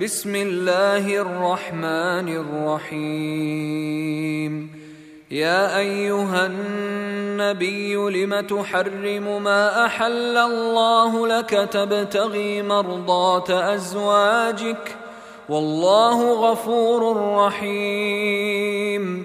بسم الله الرحمن الرحيم. يا أيها النبي لم تحرم ما أحل الله لك تبتغي مرضات أزواجك؟ والله غفور رحيم.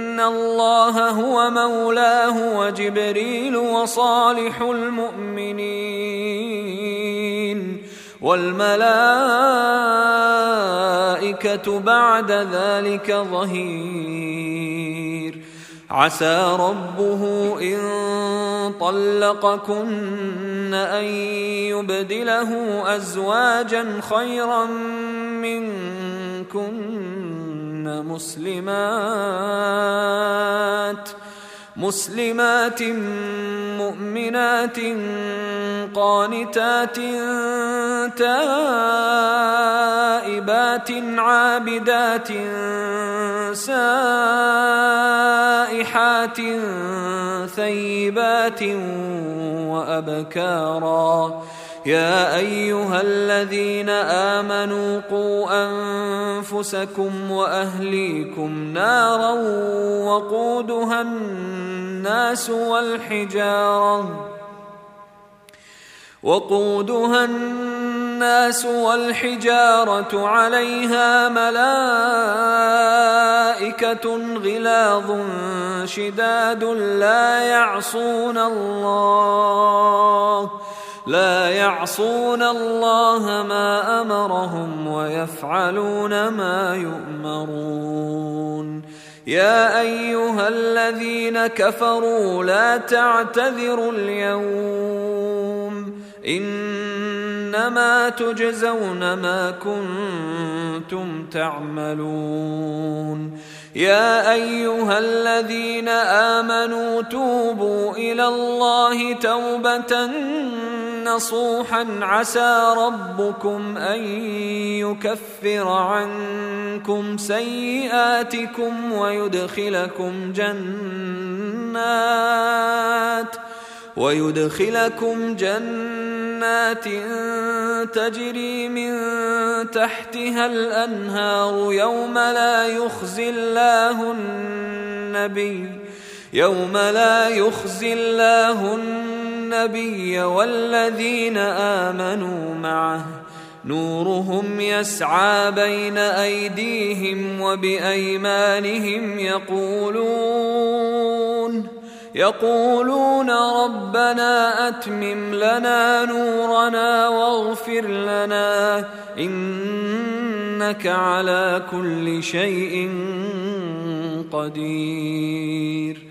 الله هو مولاه وجبريل وصالح المؤمنين والملائكة بعد ذلك ظهير عسى ربه إن طلقكن أن يبدله أزواجا خيرا منكن مسلمات مسلمات مؤمنات قانتات تائبات عابدات سائحات ثيبات وأبكارا يا أيها الذين آمنوا قوا أنفسكم وأهليكم نارا وقودها الناس والحجارة وقودها الناس والحجارة عليها ملائكة غلاظ شداد لا يعصون الله لا يعصون الله ما أمرهم ويفعلون ما يؤمرون. يا أيها الذين كفروا لا تعتذروا اليوم. إنما تجزون ما كنتم تعملون. يا أيها الذين آمنوا توبوا إلى الله توبة نصوحا عسى ربكم أن يكفر عنكم سيئاتكم ويدخلكم جنات ويدخلكم جنات تجري من تحتها الأنهار يوم لا يخزي الله النبي يوم لا يخزي الله النبي والذين آمنوا معه. نورهم يسعى بين أيديهم وبأيمانهم يقولون يقولون ربنا أتمم لنا نورنا واغفر لنا إنك على كل شيء قدير.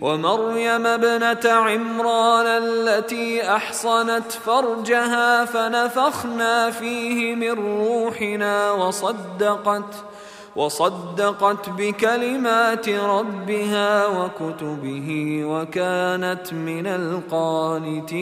ومريم ابنة عمران التي أحصنت فرجها فنفخنا فيه من روحنا وصدقت وصدقت بكلمات ربها وكتبه وكانت من القانتين.